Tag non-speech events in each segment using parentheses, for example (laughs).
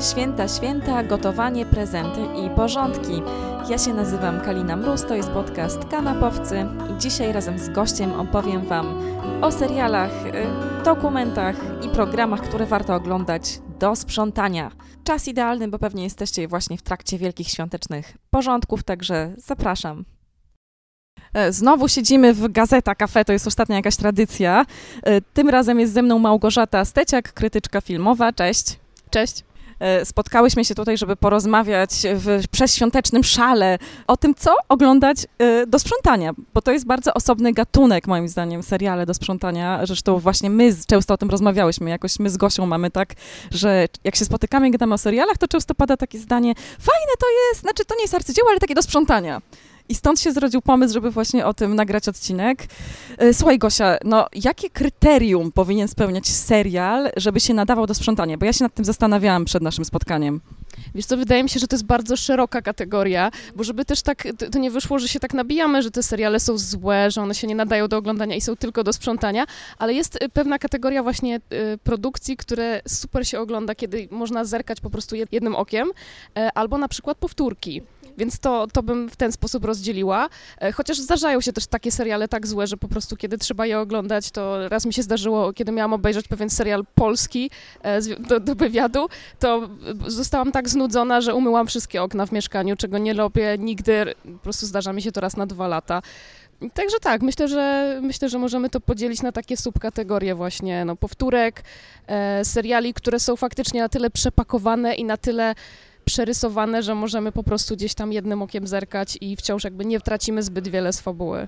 Święta, święta, gotowanie, prezenty i porządki. Ja się nazywam Kalina Mróz, to jest podcast Kanapowcy i dzisiaj razem z gościem opowiem Wam o serialach, y, dokumentach i programach, które warto oglądać do sprzątania. Czas idealny, bo pewnie jesteście właśnie w trakcie wielkich świątecznych porządków, także zapraszam. E, Znowu siedzimy w Gazeta Cafe, to jest ostatnia jakaś tradycja. E, Tym razem jest ze mną Małgorzata Steciak, krytyczka filmowa. Cześć. Cześć. E, Spotkałyśmy się tutaj, żeby porozmawiać w przedświątecznym szale o tym, co oglądać e, do sprzątania, bo to jest bardzo osobny gatunek, moim zdaniem, seriale do sprzątania. Zresztą właśnie my często o tym rozmawiałyśmy. Jakoś my z Gosią mamy tak, że jak się spotykamy i gadamy o serialach, to często pada takie zdanie, fajne to jest, znaczy to nie jest arcydzieło, ale takie do sprzątania. I stąd się zrodził pomysł, żeby właśnie o tym nagrać odcinek. E, Słuchaj, Gosia, no jakie kryterium powinien spełniać serial, żeby się nadawał do sprzątania? Bo ja się nad tym zastanawiałam przed naszym spotkaniem. Wiesz co, wydaje mi się, że to jest bardzo szeroka kategoria, bo żeby też tak, to, nie wyszło, że się tak nabijamy, że te seriale są złe, że one się nie nadają do oglądania i są tylko do sprzątania, ale jest y, pewna kategoria właśnie y, produkcji, które super się ogląda, kiedy można zerkać po prostu jed- jednym okiem, e, albo na przykład powtórki. Więc to, to bym w ten sposób rozdzieliła. E, Chociaż zdarzają się też takie seriale tak złe, że po prostu kiedy trzeba je oglądać, to raz mi się zdarzyło, kiedy miałam obejrzeć pewien serial polski e, do, do wywiadu, to zostałam tak znudzona, że umyłam wszystkie okna w mieszkaniu, czego nie robię nigdy. Po prostu zdarza mi się to raz na dwa lata. Także tak, myślę, że myślę, że możemy to podzielić na takie subkategorie właśnie, no, powtórek, e, seriali, które są faktycznie na tyle przepakowane i na tyle przerysowane, że możemy po prostu gdzieś tam jednym okiem zerkać i wciąż jakby nie tracimy zbyt wiele z fabuły.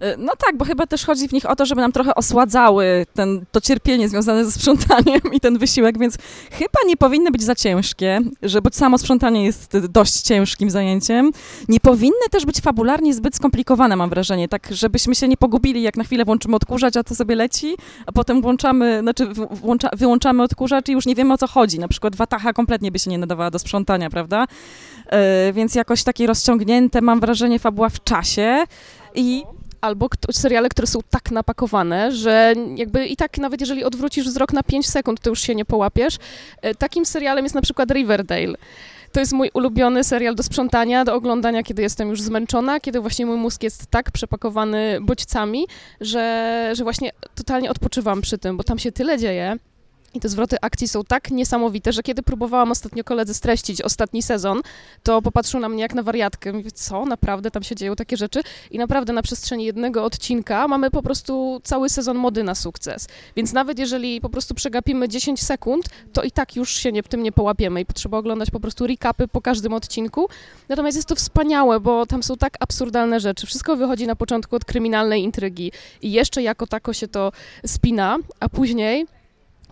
E, No tak, bo chyba też chodzi w nich o to, żeby nam trochę osładzały ten, to cierpienie związane ze sprzątaniem i ten wysiłek, więc chyba nie powinny być za ciężkie, że bo samo sprzątanie jest dość ciężkim zajęciem. Nie powinny też być fabularnie zbyt skomplikowane, mam wrażenie, tak żebyśmy się nie pogubili, jak na chwilę włączymy odkurzacz, a to sobie leci, a potem włączamy, znaczy włącza, wyłączamy odkurzacz i już nie wiemy o co chodzi. Na przykład Wataha kompletnie by się nie nadawała do sprzątania, prawda? E, więc jakoś takie rozciągnięte, mam wrażenie, fabuła w czasie i Albo seriale, które są tak napakowane, że jakby i tak nawet jeżeli odwrócisz wzrok na 5 sekund, to już się nie połapiesz. E, Takim serialem jest na przykład Riverdale. To jest mój ulubiony serial do sprzątania, do oglądania, kiedy jestem już zmęczona, kiedy właśnie mój mózg jest tak przepakowany bodźcami, że, że właśnie totalnie odpoczywam przy tym, bo tam się tyle dzieje. I te zwroty akcji są tak niesamowite, że kiedy próbowałam ostatnio koledze streścić ostatni sezon, to popatrzył na mnie jak na wariatkę. Mówię, co, naprawdę tam się dzieją takie rzeczy? I naprawdę na przestrzeni jednego odcinka mamy po prostu cały sezon mody na sukces. Więc nawet jeżeli po prostu przegapimy 10 sekund, to i tak już się nie, w tym nie połapiemy i potrzeba oglądać po prostu recapy po każdym odcinku. Natomiast jest to wspaniałe, bo tam są tak absurdalne rzeczy. Wszystko wychodzi na początku od kryminalnej intrygi i jeszcze jako tako się to spina, a później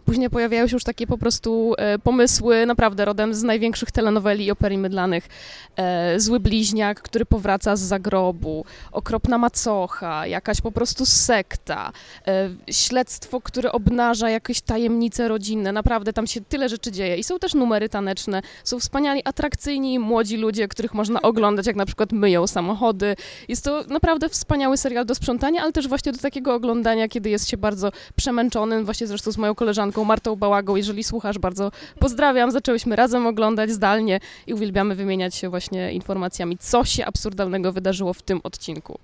Później pojawiają się już takie po prostu e, pomysły, naprawdę rodem z największych telenoweli i operii mydlanych. E, zły bliźniak, który powraca z zagrobu, okropna macocha, jakaś po prostu sekta, e, śledztwo, które obnaża jakieś tajemnice rodzinne. Naprawdę tam się tyle rzeczy dzieje. I są też numery taneczne, są wspaniali, atrakcyjni młodzi ludzie, których można oglądać, jak na przykład myją samochody. Jest to naprawdę wspaniały serial do sprzątania, ale też właśnie do takiego oglądania, kiedy jest się bardzo przemęczonym, właśnie zresztą z moją koleżanką Martą Bałagą. Jeżeli słuchasz, bardzo pozdrawiam. Zaczęłyśmy razem oglądać zdalnie i uwielbiamy wymieniać się właśnie informacjami, co się absurdalnego wydarzyło w tym odcinku.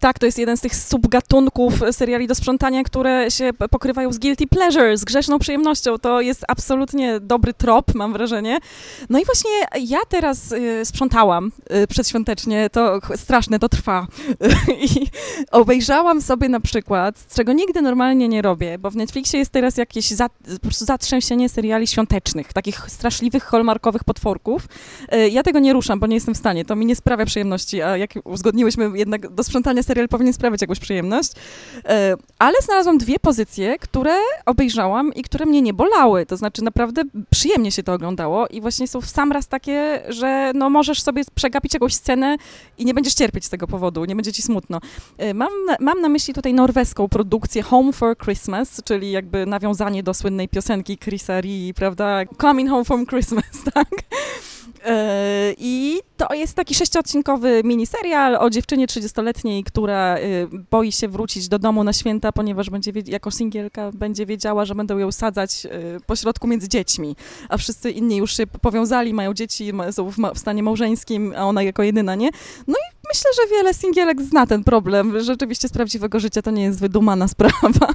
Tak, to jest jeden z tych subgatunków seriali do sprzątania, które się pokrywają z guilty pleasure, z grzeszną przyjemnością. To jest absolutnie dobry trop, mam wrażenie. No i właśnie ja teraz y, sprzątałam y, przedświątecznie, to straszne, to trwa. (laughs) I obejrzałam sobie na przykład, czego nigdy normalnie nie robię, bo w Netflixie jest teraz jakieś za, po prostu zatrzęsienie seriali świątecznych, takich straszliwych, hallmarkowych potworków. Y, Ja tego nie ruszam, bo nie jestem w stanie, to mi nie sprawia przyjemności, a jak uzgodniłyśmy jednak do sprzątania serial powinien sprawiać jakąś przyjemność. E, Ale znalazłam dwie pozycje, które obejrzałam i które mnie nie bolały. To znaczy naprawdę przyjemnie się to oglądało i właśnie są w sam raz takie, że no możesz sobie przegapić jakąś scenę i nie będziesz cierpieć z tego powodu, nie będzie ci smutno. E, Mam na, mam na myśli tutaj norweską produkcję Home for Christmas, czyli jakby nawiązanie do słynnej piosenki Chrisa Rii, prawda? Coming Home from Christmas, (laughs) tak? E, I to jest taki sześciodcinkowy miniserial o dziewczynie 30-letniej, która y, boi się wrócić do domu na święta, ponieważ będzie jako singielka będzie wiedziała, że będą ją sadzać y, pośrodku między dziećmi, a wszyscy inni już się powiązali, mają dzieci, są w stanie małżeńskim, a ona jako jedyna nie. No i myślę, że wiele singielek zna ten problem. Rzeczywiście z prawdziwego życia to nie jest wydumana (laughs) sprawa,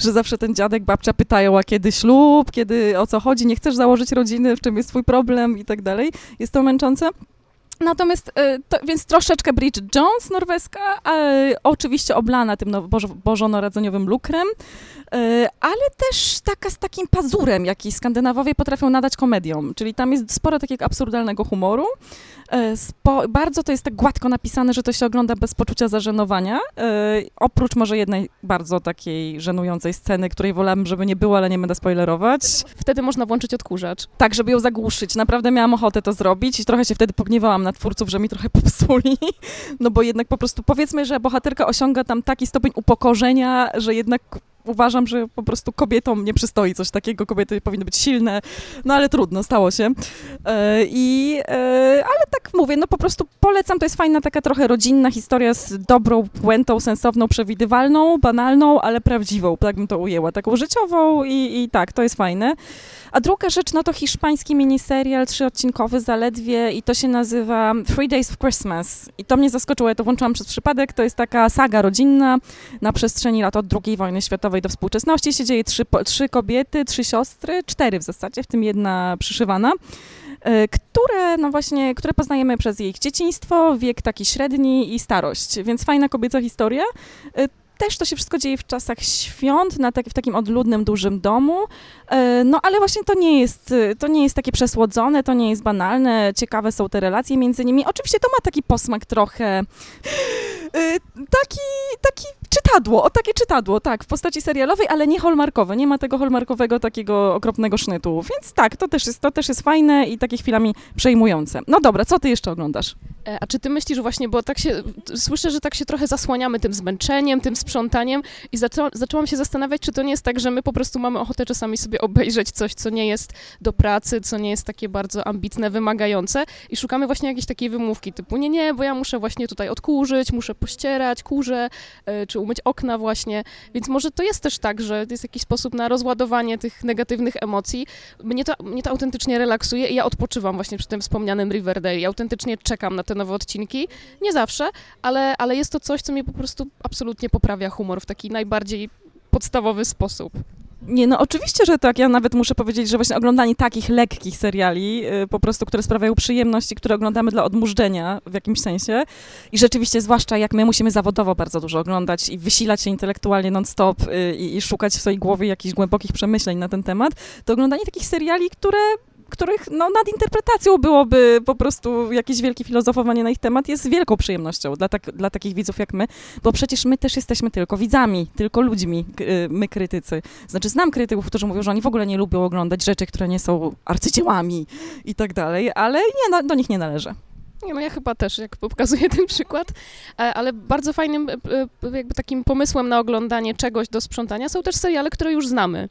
że zawsze ten dziadek, babcia pytają, a kiedy ślub, kiedy o co chodzi, nie chcesz założyć rodziny, w czym jest twój problem i tak dalej. Jest to męczące. Natomiast, e, to, więc troszeczkę Bridget Jones norweska, e, oczywiście oblana tym no, bożo, bożonarodzeniowym lukrem, e, ale też taka z takim pazurem, jaki Skandynawowie potrafią nadać komediom, czyli tam jest sporo takiego absurdalnego humoru. Spo, bardzo to jest tak gładko napisane, że to się ogląda bez poczucia zażenowania, oprócz może jednej bardzo takiej żenującej sceny, której wolałabym, żeby nie było, ale nie będę spoilerować. Wtedy można włączyć odkurzacz. Tak, żeby ją zagłuszyć. Naprawdę miałam ochotę to zrobić i trochę się wtedy pogniewałam na twórców, że mi trochę popsuli, no bo jednak po prostu powiedzmy, że bohaterka osiąga tam taki stopień upokorzenia, że jednak uważam, że po prostu kobietom nie przystoi coś takiego, kobiety powinny być silne, no ale trudno, stało się. E, I, e, ale tak mówię, no po prostu polecam, to jest fajna taka trochę rodzinna historia z dobrą puentą, sensowną, przewidywalną, banalną, ale prawdziwą, tak bym to ujęła, taką życiową i, i tak, to jest fajne. A druga rzecz, no to hiszpański miniserial, trzyodcinkowy zaledwie i to się nazywa Three Days of Christmas. I to mnie zaskoczyło, ja to włączyłam przez przypadek, to jest taka saga rodzinna na przestrzeni lat od II wojny światowej do współczesności się dzieje trzy, trzy kobiety, trzy siostry, cztery w zasadzie, w tym jedna przyszywana e, które, no właśnie, które poznajemy przez ich dzieciństwo, wiek taki średni i starość, więc fajna kobieca historia. E, też to się wszystko dzieje w czasach świąt, na tak, w takim odludnym, dużym domu. E, no ale właśnie to nie, jest, to nie jest takie przesłodzone, to nie jest banalne, ciekawe są te relacje między nimi. Oczywiście to ma taki posmak trochę taki, taki czytadło, o takie czytadło, tak, w postaci serialowej, ale nie holmarkowe, nie ma tego holmarkowego takiego okropnego sznytu, więc tak, to też jest, to też jest fajne i takie chwilami przejmujące. No dobra, co ty jeszcze oglądasz? E, a czy ty myślisz właśnie, bo tak się, słyszę, że tak się trochę zasłaniamy tym zmęczeniem, tym sprzątaniem i zaczą, zaczęłam się zastanawiać, czy to nie jest tak, że my po prostu mamy ochotę czasami sobie obejrzeć coś, co nie jest do pracy, co nie jest takie bardzo ambitne, wymagające i szukamy właśnie jakiejś takiej wymówki typu nie, nie, bo ja muszę właśnie tutaj odkurzyć, muszę pościerać kurze, e, czy umyć okna właśnie, więc może to jest też tak, że to jest jakiś sposób na rozładowanie tych negatywnych emocji. Mnie to, mnie to autentycznie relaksuje i ja odpoczywam właśnie przy tym wspomnianym Riverdale i autentycznie czekam na te nowe odcinki. Nie zawsze, ale, ale jest to coś, co mnie po prostu absolutnie poprawia humor w taki najbardziej podstawowy sposób. Nie, no oczywiście, że tak. Ja nawet muszę powiedzieć, że właśnie oglądanie takich lekkich seriali, yy, po prostu, które sprawiają przyjemności, które oglądamy dla odmurzdzenia w jakimś sensie i rzeczywiście, zwłaszcza jak my musimy zawodowo bardzo dużo oglądać i wysilać się intelektualnie non-stop yy, i szukać w swojej głowie jakichś głębokich przemyśleń na ten temat, to oglądanie takich seriali, które których no, nad interpretacją byłoby po prostu jakieś wielkie filozofowanie na ich temat, jest wielką przyjemnością dla, tak, dla takich widzów jak my, bo przecież my też jesteśmy tylko widzami, tylko ludźmi, y, my krytycy. Znaczy znam krytyków, którzy mówią, że oni w ogóle nie lubią oglądać rzeczy, które nie są arcydziełami i tak dalej, ale nie, no, do nich nie należy. No ja chyba też, jak pokazuję ten przykład, e, ale bardzo fajnym e, jakby takim pomysłem na oglądanie czegoś do sprzątania są też seriale, które już znamy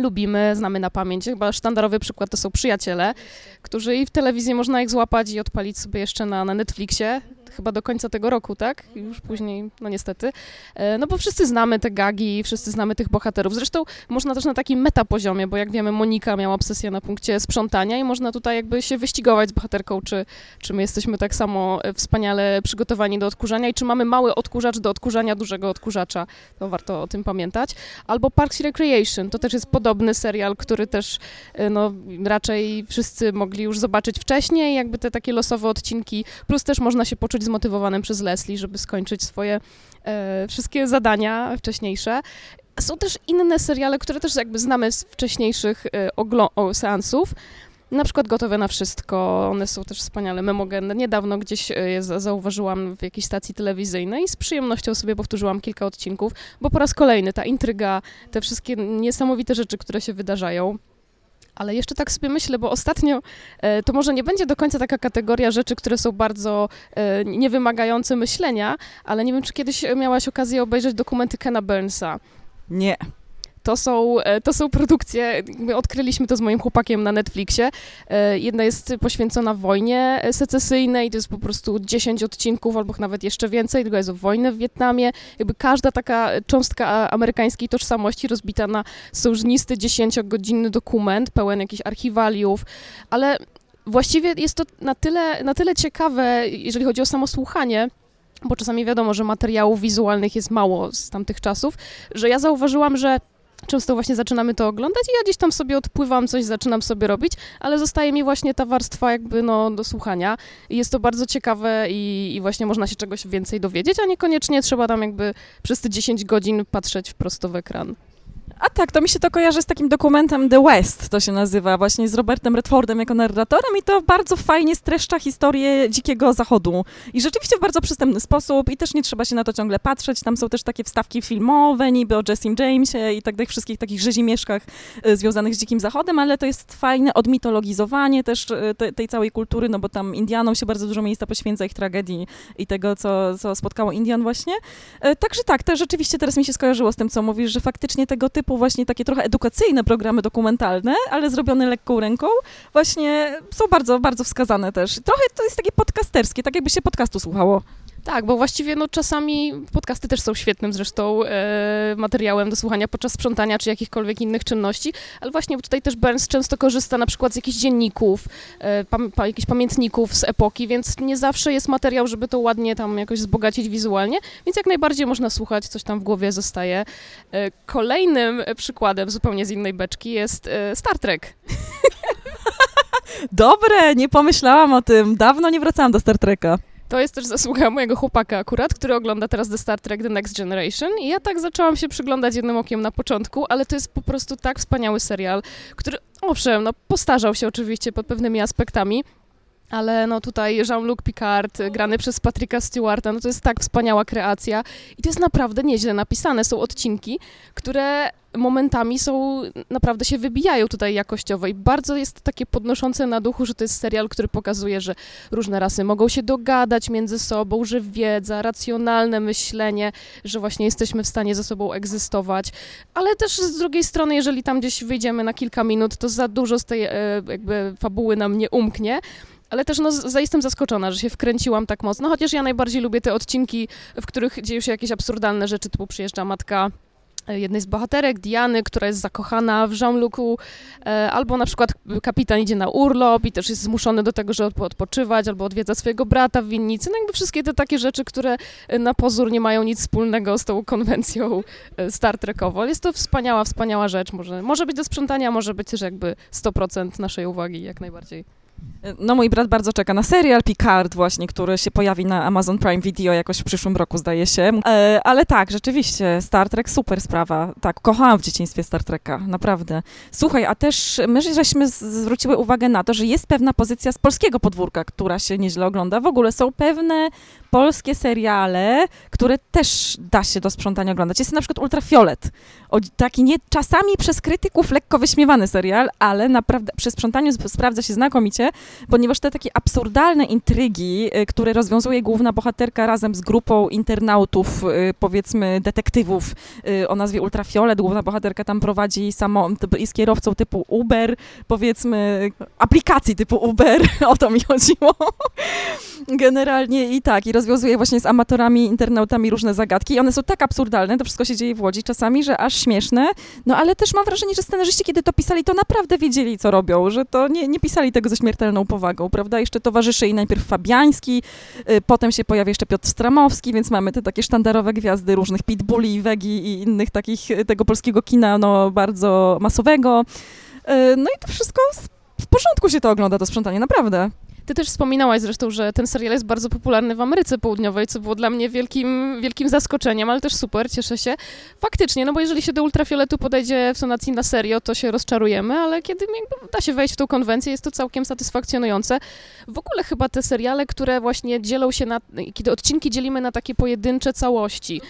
lubimy, znamy na pamięć. Chyba sztandarowy przykład to są przyjaciele, którzy i w telewizji można ich złapać i odpalić sobie jeszcze na, na Netflixie chyba do końca tego roku, tak? Już później, no niestety. E, no bo wszyscy znamy te gagi, wszyscy znamy tych bohaterów. Zresztą można też na takim metapoziomie, bo jak wiemy, Monika miała obsesję na punkcie sprzątania i można tutaj jakby się wyścigować z bohaterką, czy, czy my jesteśmy tak samo e, wspaniale przygotowani do odkurzania i czy mamy mały odkurzacz do odkurzania dużego odkurzacza. To warto o tym pamiętać. Albo Parks Recreation, to też jest podobny serial, który też e, no, raczej wszyscy mogli już zobaczyć wcześniej, jakby te takie losowe odcinki, plus też można się poczuć zmotywowanym przez Leslie, żeby skończyć swoje e, wszystkie zadania wcześniejsze. Są też inne seriale, które też jakby znamy z wcześniejszych e, seansów. Na przykład Gotowe na Wszystko, one są też wspaniale memogenne. Niedawno gdzieś e, je zauważyłam w jakiejś stacji telewizyjnej i z przyjemnością sobie powtórzyłam kilka odcinków, bo po raz kolejny ta intryga, te wszystkie niesamowite rzeczy, które się wydarzają, ale jeszcze tak sobie myślę, bo ostatnio e, to może nie będzie do końca taka kategoria rzeczy, które są bardzo e, niewymagające myślenia, ale nie wiem, czy kiedyś miałaś okazję obejrzeć dokumenty Kena Burnsa. Nie. To są, e, to są produkcje, my odkryliśmy to z moim chłopakiem na Netflixie. E, jedna jest poświęcona wojnie secesyjnej, to jest po prostu 10 odcinków albo nawet jeszcze więcej, tylko jest o wojnę w Wietnamie. Jakby każda taka cząstka amerykańskiej tożsamości rozbita na sożnisty 10-godzinny dokument, pełen jakichś archiwaliów, ale właściwie jest to na tyle, na tyle ciekawe, jeżeli chodzi o samo słuchanie, bo czasami wiadomo, że materiałów wizualnych jest mało z tamtych czasów, że ja zauważyłam, że często właśnie zaczynamy to oglądać i ja gdzieś tam sobie odpływam, coś zaczynam sobie robić, ale zostaje mi właśnie ta warstwa jakby no do słuchania i jest to bardzo ciekawe i, i właśnie można się czegoś więcej dowiedzieć, a niekoniecznie trzeba tam jakby przez te 10 godzin patrzeć wprost w ekran. A tak, to mi się to kojarzy z takim dokumentem The West, to się nazywa, właśnie z Robertem Redfordem jako narratorem i to bardzo fajnie streszcza historię Dzikiego Zachodu. I rzeczywiście w bardzo przystępny sposób i też nie trzeba się na to ciągle patrzeć. Tam są też takie wstawki filmowe, niby o Jessim Jamesie i tak dalej, wszystkich takich rzezimieszkach y, związanych z Dzikim Zachodem, ale to jest fajne odmitologizowanie też y, te, tej całej kultury, no bo tam Indianom się bardzo dużo miejsca poświęca ich tragedii i tego, co, co spotkało Indian właśnie. Y, także tak, to rzeczywiście teraz mi się skojarzyło z tym, co mówisz, że faktycznie tego typu typu właśnie takie trochę edukacyjne programy dokumentalne, ale zrobione lekką ręką, właśnie są bardzo, bardzo wskazane też. Trochę to jest takie podcasterskie, tak jakby się podcastu słuchało. Tak, bo właściwie no, czasami podcasty też są świetnym zresztą e, materiałem do słuchania podczas sprzątania czy jakichkolwiek innych czynności, ale właśnie tutaj też Burns często korzysta na przykład z jakichś dzienników, e, pam, pa, jakichś pamiętników z epoki, więc nie zawsze jest materiał, żeby to ładnie tam jakoś wzbogacić wizualnie, więc jak najbardziej można słuchać, coś tam w głowie zostaje. E, kolejnym przykładem zupełnie z innej beczki jest e, Star Trek. (laughs) Dobre, nie pomyślałam o tym. Dawno nie wracałam do Star Treka. To jest też zasługa mojego chłopaka akurat, który ogląda teraz The Star Trek The Next Generation i ja tak zaczęłam się przyglądać jednym okiem na początku, ale to jest po prostu tak wspaniały serial, który owszem, no postarzał się oczywiście pod pewnymi aspektami, ale no tutaj Jean-Luc Picard, grany przez Patricka Stewarta, no to jest tak wspaniała kreacja i to jest naprawdę nieźle napisane. Są odcinki, które momentami są, naprawdę się wybijają tutaj jakościowo i bardzo jest takie podnoszące na duchu, że to jest serial, który pokazuje, że różne rasy mogą się dogadać między sobą, że wiedza, racjonalne myślenie, że właśnie jesteśmy w stanie ze sobą egzystować, ale też z drugiej strony, jeżeli tam gdzieś wyjdziemy na kilka minut, to za dużo z tej e, jakby fabuły nam nie umknie, ale też no, jestem zaskoczona, że się wkręciłam tak mocno, chociaż ja najbardziej lubię te odcinki, w których dzieją się jakieś absurdalne rzeczy, typu przyjeżdża matka jednej z bohaterek, Diany, która jest zakochana w Jean-Lucu, e, albo na przykład kapitan idzie na urlop i też jest zmuszony do tego, żeby odpoczywać, albo odwiedza swojego brata w winnicy. No jakby wszystkie te takie rzeczy, które e, na pozór nie mają nic wspólnego z tą konwencją Star Trekową. Jest to wspaniała, wspaniała rzecz. Może, może być do sprzątania, może być też jakby 100% naszej uwagi, jak najbardziej. No mój brat bardzo czeka na serial Picard właśnie, który się pojawi na Amazon Prime Video jakoś w przyszłym roku, zdaje się. E, ale tak, rzeczywiście, Star Trek, super sprawa. Tak, kochałam w dzieciństwie Star Treka, naprawdę. Słuchaj, a też my żeśmy zwróciły uwagę na to, że jest pewna pozycja z polskiego podwórka, która się nieźle ogląda. W ogóle są pewne polskie seriale, które też da się do sprzątania oglądać. Jest na przykład Ultrafiolet. O, taki nie, czasami przez krytyków lekko wyśmiewany serial, ale naprawdę przy sprzątaniu sprawdza się znakomicie, ponieważ te takie absurdalne intrygi, y, które rozwiązuje główna bohaterka razem z grupą internautów, y, powiedzmy detektywów y, o nazwie Ultrafiolet, główna bohaterka tam prowadzi samo, jest kierowcą typu Uber, powiedzmy aplikacji typu Uber, (laughs) o to mi chodziło. Generalnie i tak, i rozwiązuje właśnie z amatorami, internautami różne zagadki. I one są tak absurdalne, to wszystko się dzieje w Łodzi czasami, że aż śmieszne. No ale też mam wrażenie, że scenarzyści, kiedy to pisali, to naprawdę wiedzieli, co robią, że to nie, nie pisali tego ze śmiertelną powagą, prawda? Jeszcze towarzyszy i najpierw Fabiański, y, potem się pojawia jeszcze Piotr Stramowski, więc mamy te takie sztandarowe gwiazdy różnych Pitbulli, Wegi i innych takich y, tego polskiego kina, no bardzo masowego. Y, no i to wszystko w porządku się to ogląda, to sprzątanie, naprawdę. Ty też wspominałaś zresztą, że ten serial jest bardzo popularny w Ameryce Południowej, co było dla mnie wielkim, wielkim zaskoczeniem, ale też super, cieszę się. Faktycznie, no bo jeżeli się do ultrafioletu podejdzie w tonacji na serio, to się rozczarujemy, ale kiedy da się wejść w tą konwencję, jest to całkiem satysfakcjonujące. W ogóle chyba te seriale, które właśnie dzielą się na, kiedy odcinki dzielimy na takie pojedyncze całości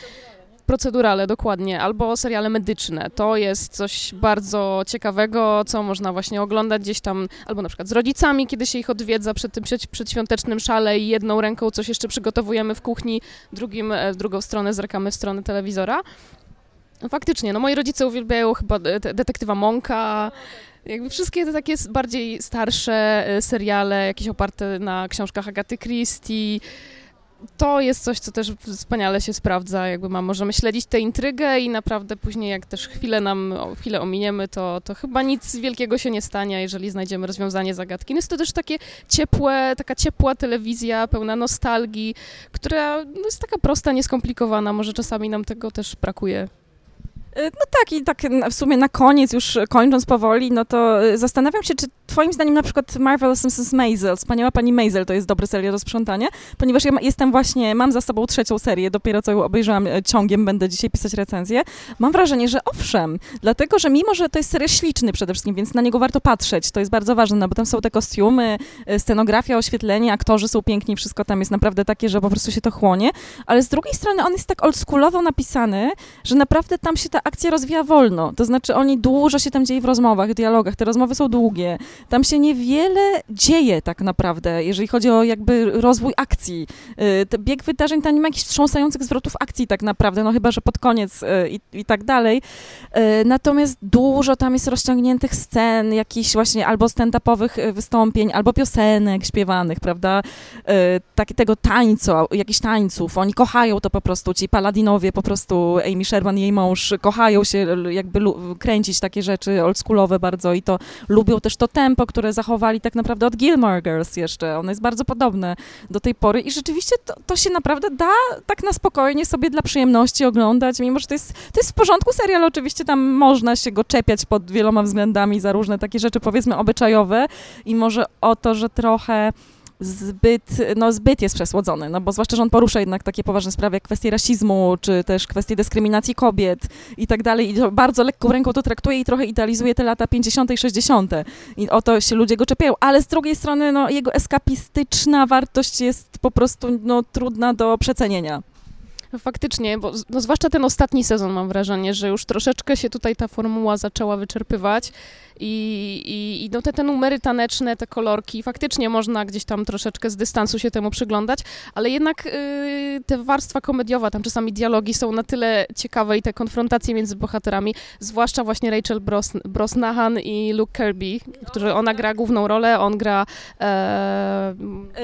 procedurale, dokładnie, albo seriale medyczne. To jest coś bardzo ciekawego, co można właśnie oglądać gdzieś tam, albo na przykład z rodzicami, kiedy się ich odwiedza przed tym przed, przedświątecznym szale i jedną ręką coś jeszcze przygotowujemy w kuchni, drugim, e, drugą stronę zerkamy w stronę telewizora. Faktycznie, no moi rodzice uwielbiają chyba de detektywa Monka, jakby wszystkie te takie bardziej starsze e, seriale, jakieś oparte na książkach Agaty Christie, to jest coś, co też wspaniale się sprawdza, jakby ma, możemy śledzić tę intrygę i naprawdę później, jak też chwilę nam, chwilę ominiemy, to, to chyba nic wielkiego się nie stanie, jeżeli znajdziemy rozwiązanie zagadki. No jest to też takie ciepłe, taka ciepła telewizja, pełna nostalgii, która no jest taka prosta, nieskomplikowana, może czasami nam tego też brakuje. E, no tak, i tak w sumie na koniec, już kończąc powoli, no to e, zastanawiam się, czy twoim zdaniem na przykład Marvelous Mrs. Maisel, Wspaniała Pani Maisel to jest dobry serial sprzątania, ponieważ ja jestem właśnie, mam za sobą trzecią serię, dopiero co ją obejrzałam e, ciągiem, będę dzisiaj pisać recenzję. Mam wrażenie, że owszem, dlatego, że mimo, że to jest serial śliczny przede wszystkim, więc na niego warto patrzeć, to jest bardzo ważne, no bo tam są te kostiumy, scenografia, oświetlenie, aktorzy są piękni, wszystko tam jest naprawdę takie, że po prostu się to chłonie, ale z drugiej strony on jest tak oldschoolowo napisany, że naprawdę tam się ta akcja rozwija wolno. To znaczy oni dużo się tam dzieje w rozmowach, w dialogach. Te rozmowy są długie. Tam się niewiele dzieje tak naprawdę, jeżeli chodzi o jakby rozwój akcji. Y, bieg wydarzeń tam nie ma jakichś wstrząsających zwrotów akcji tak naprawdę, no chyba, że pod koniec y, i, i tak dalej. Y, natomiast dużo tam jest rozciągniętych scen, jakichś właśnie albo stand-upowych wystąpień, albo piosenek śpiewanych, prawda? Tak, tego tańcu, jakichś tańców. Oni kochają to po prostu, ci paladinowie po prostu, Amy Sherman i jej mąż kochają się jakby kręcić takie rzeczy oldschoolowe bardzo i to lubią też to tempo, które zachowali tak naprawdę od Gilmore Girls jeszcze. Ono jest bardzo podobne do tej pory i rzeczywiście to, to się naprawdę da tak na spokojnie sobie dla przyjemności oglądać, mimo że to jest, to jest w porządku serial, oczywiście tam można się go czepiać pod wieloma względami za różne takie rzeczy powiedzmy obyczajowe i może o to, że trochę zbyt, no zbyt jest przesłodzony, no bo zwłaszcza, że on porusza jednak takie poważne sprawy jak kwestie rasizmu, czy też kwestie dyskryminacji kobiet i tak dalej i bardzo lekką ręką to traktuje i trochę idealizuje te lata 50. i 60. i o to się ludzie go czepiają, ale z drugiej strony no jego eskapistyczna wartość jest po prostu no trudna do przecenienia. No faktycznie, bo no zwłaszcza ten ostatni sezon mam wrażenie, że już troszeczkę się tutaj ta formuła zaczęła wyczerpywać i, i, no te, te numery taneczne, te kolorki, faktycznie można gdzieś tam troszeczkę z dystansu się temu przyglądać, ale jednak y, te warstwa komediowa, tam czasami dialogi są na tyle ciekawe i te konfrontacje między bohaterami, zwłaszcza właśnie Rachel Bros, Brosnahan i Luke Kirby, którzy ona gra główną rolę, on gra e...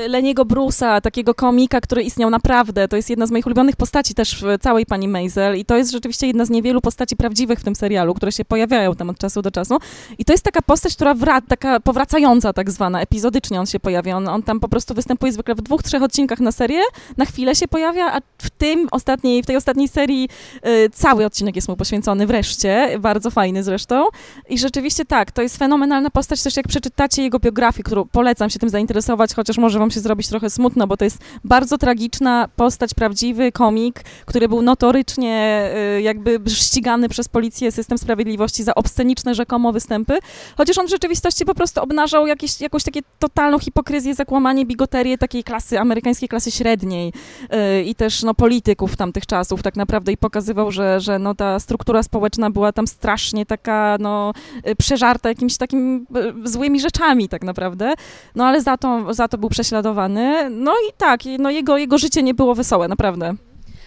Leniego Bruce'a, takiego komika, który istniał naprawdę, to jest jedna z moich ulubionych postaci też w całej pani Maisel i to jest rzeczywiście jedna z niewielu postaci prawdziwych w tym serialu, które się pojawiają tam od czasu do czasu. I to jest taka postać, która wraca, taka powracająca tak zwana, epizodycznie on się pojawia. On, on tam po prostu występuje zwykle w dwóch, trzech odcinkach na serię, na chwilę się pojawia, a w tym ostatniej, w tej ostatniej serii y, cały odcinek jest mu poświęcony wreszcie, bardzo fajny zresztą. I rzeczywiście tak, to jest fenomenalna postać, też jak przeczytacie jego biografię, którą polecam się tym zainteresować, chociaż może wam się zrobić trochę smutno, bo to jest bardzo tragiczna postać, prawdziwy komik, który był notorycznie y, jakby ścigany przez policję, system sprawiedliwości za obsceniczne rzekomo występy, chociaż on w rzeczywistości po prostu obnażał jakieś, jakąś takie totalną hipokryzję, zakłamanie, bigoterię takiej klasy, amerykańskiej klasy średniej yy, i też no, polityków tamtych czasów tak naprawdę i pokazywał, że, że no, ta struktura społeczna była tam strasznie taka no, y, przeżarta jakimiś takimi y, złymi rzeczami tak naprawdę, no ale za to, za to był prześladowany, no i tak, no, jego, jego życie nie było wesołe, naprawdę.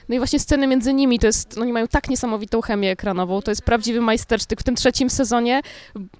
No i właśnie sceny między nimi, to jest, no oni mają tak niesamowitą chemię ekranową, to jest prawdziwy majstersztyk. W tym trzecim sezonie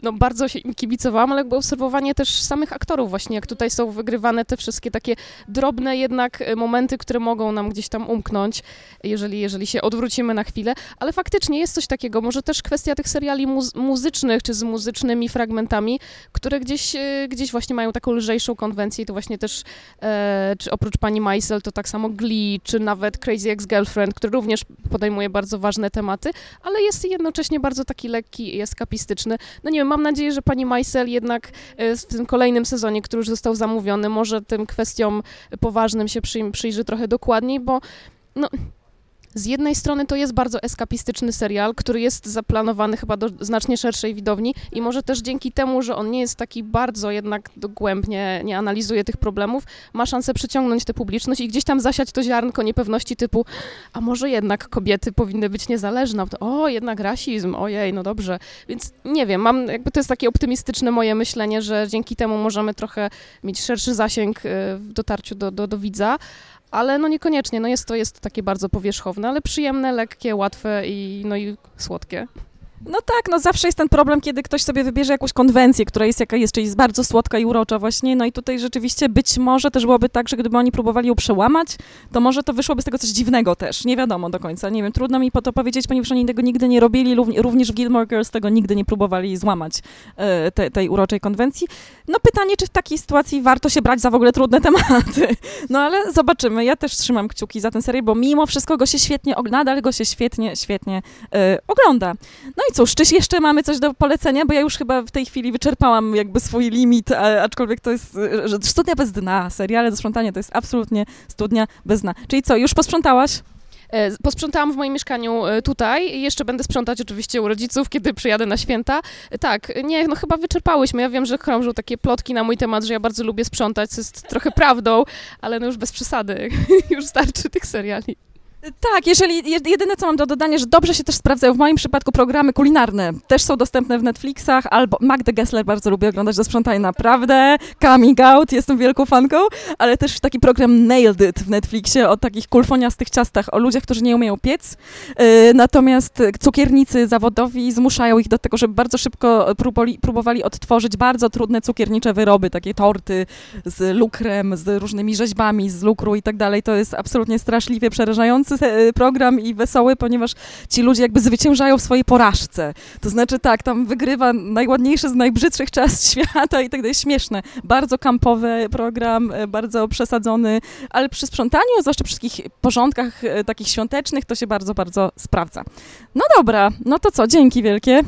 no bardzo się im kibicowałam, ale jakby obserwowanie też samych aktorów właśnie, jak tutaj są wygrywane te wszystkie takie drobne jednak e, momenty, które mogą nam gdzieś tam umknąć, jeżeli, jeżeli się odwrócimy na chwilę, ale faktycznie jest coś takiego, może też kwestia tych seriali muzy muzycznych, czy z muzycznymi fragmentami, które gdzieś, e, gdzieś właśnie mają taką lżejszą konwencję i to właśnie też, e, czy oprócz pani Maisel, to tak samo Glee, czy nawet Crazy Ex-Girl Girlfriend, który również podejmuje bardzo ważne tematy, ale jest jednocześnie bardzo taki lekki i eskapistyczny. No nie wiem, mam nadzieję, że pani Maisel jednak e, w tym kolejnym sezonie, który już został zamówiony, może tym kwestiom poważnym się przyjrzy trochę dokładniej, bo no, z jednej strony to jest bardzo eskapistyczny serial, który jest zaplanowany chyba do znacznie szerszej widowni i może też dzięki temu, że on nie jest taki bardzo jednak dogłębnie, nie analizuje tych problemów, ma szansę przyciągnąć tę publiczność i gdzieś tam zasiać to ziarnko niepewności typu, a może jednak kobiety powinny być niezależne, o, jednak rasizm, ojej, no dobrze. Więc nie wiem, mam, jakby to jest takie optymistyczne moje myślenie, że dzięki temu możemy trochę mieć szerszy zasięg y, w dotarciu do, do, do widza, ale no niekoniecznie, no jest to jest takie bardzo powierzchowne, ale przyjemne, lekkie, łatwe i no i słodkie. No tak, no zawsze jest ten problem, kiedy ktoś sobie wybierze jakąś konwencję, która jest jaka jest, czyli jest bardzo słodka i urocza właśnie, no i tutaj rzeczywiście być może też byłoby tak, że gdyby oni próbowali ją przełamać, to może to wyszłoby z tego coś dziwnego też, nie wiadomo do końca, nie wiem, trudno mi po to powiedzieć, ponieważ oni tego nigdy nie robili, również w Gilmore Girls tego nigdy nie próbowali złamać e, te, tej uroczej konwencji. No pytanie, czy w takiej sytuacji warto się brać za w ogóle trudne (laughs) tematy, no ale zobaczymy, ja też trzymam kciuki za ten serial, bo mimo wszystko go się świetnie, nadal go się świetnie, świetnie e, ogląda. No i cóż, czy jeszcze mamy coś do polecenia, bo ja już chyba w tej chwili wyczerpałam jakby swój limit, aczkolwiek to jest studnia bez dna, seriale do sprzątania to jest absolutnie studnia bez dna. Czyli co, już posprzątałaś? E, posprzątałam w moim mieszkaniu e, tutaj. Jeszcze będę sprzątać oczywiście u rodziców, kiedy przyjadę na święta. E, tak, nie, no chyba wyczerpałyśmy. Ja wiem, że krążą takie plotki na mój temat, że ja bardzo lubię sprzątać, co jest trochę prawdą, ale no już bez przesady. (laughs) już starczy tych seriali. Tak, jeżeli jedyne co mam do dodania, że dobrze się też sprawdzają w moim przypadku programy kulinarne. Też są dostępne w Netflixach, albo Magdę Gessler bardzo lubię oglądać do sprzątania, naprawdę. Coming Out, jestem wielką fanką, ale też taki program Nailed It w Netflixie o takich kulfoniastych ciastach, o ludziach, którzy nie umieją piec. Yy, natomiast cukiernicy zawodowi zmuszają ich do tego, żeby bardzo szybko próboli, próbowali odtworzyć bardzo trudne cukiernicze wyroby, takie torty z lukrem, z różnymi rzeźbami z lukru i tak dalej. To jest absolutnie straszliwie przerażające E, program i wesoły, ponieważ ci ludzie jakby zwyciężają w swojej porażce. To znaczy tak, tam wygrywa najładniejszy z najbrzydszych czas (laughs) świata i tak dalej. Śmieszne. Bardzo kampowy program, e, bardzo przesadzony, ale przy sprzątaniu, zwłaszcza przy wszystkich porządkach e, takich świątecznych, to się bardzo, bardzo sprawdza. No dobra, no to co, dzięki wielkie.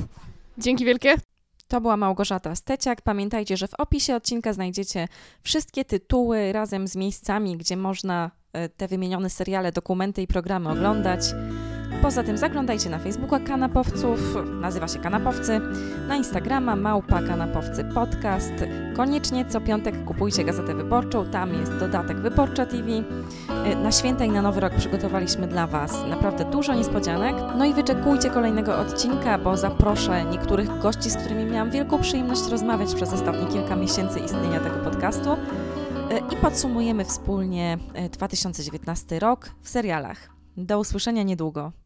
Dzięki wielkie. To była Małgorzata Steciak. Pamiętajcie, że w opisie odcinka znajdziecie wszystkie tytuły razem z miejscami, gdzie można E, te wymienione seriale, dokumenty i programy oglądać. Poza tym zaglądajcie na Facebooka Kanapowców, nazywa się Kanapowcy, na Instagrama Małpa Kanapowcy Podcast. Koniecznie co piątek kupujcie Gazetę Wyborczą, tam jest dodatek Wyborcza TV. E, na święta i na Nowy Rok przygotowaliśmy dla Was naprawdę dużo niespodzianek. No i wyczekujcie kolejnego odcinka, bo zaproszę niektórych gości, z którymi miałam wielką przyjemność rozmawiać przez ostatnie kilka miesięcy istnienia tego podcastu i podsumujemy wspólnie 2019 e, rok w serialach. Do usłyszenia niedługo.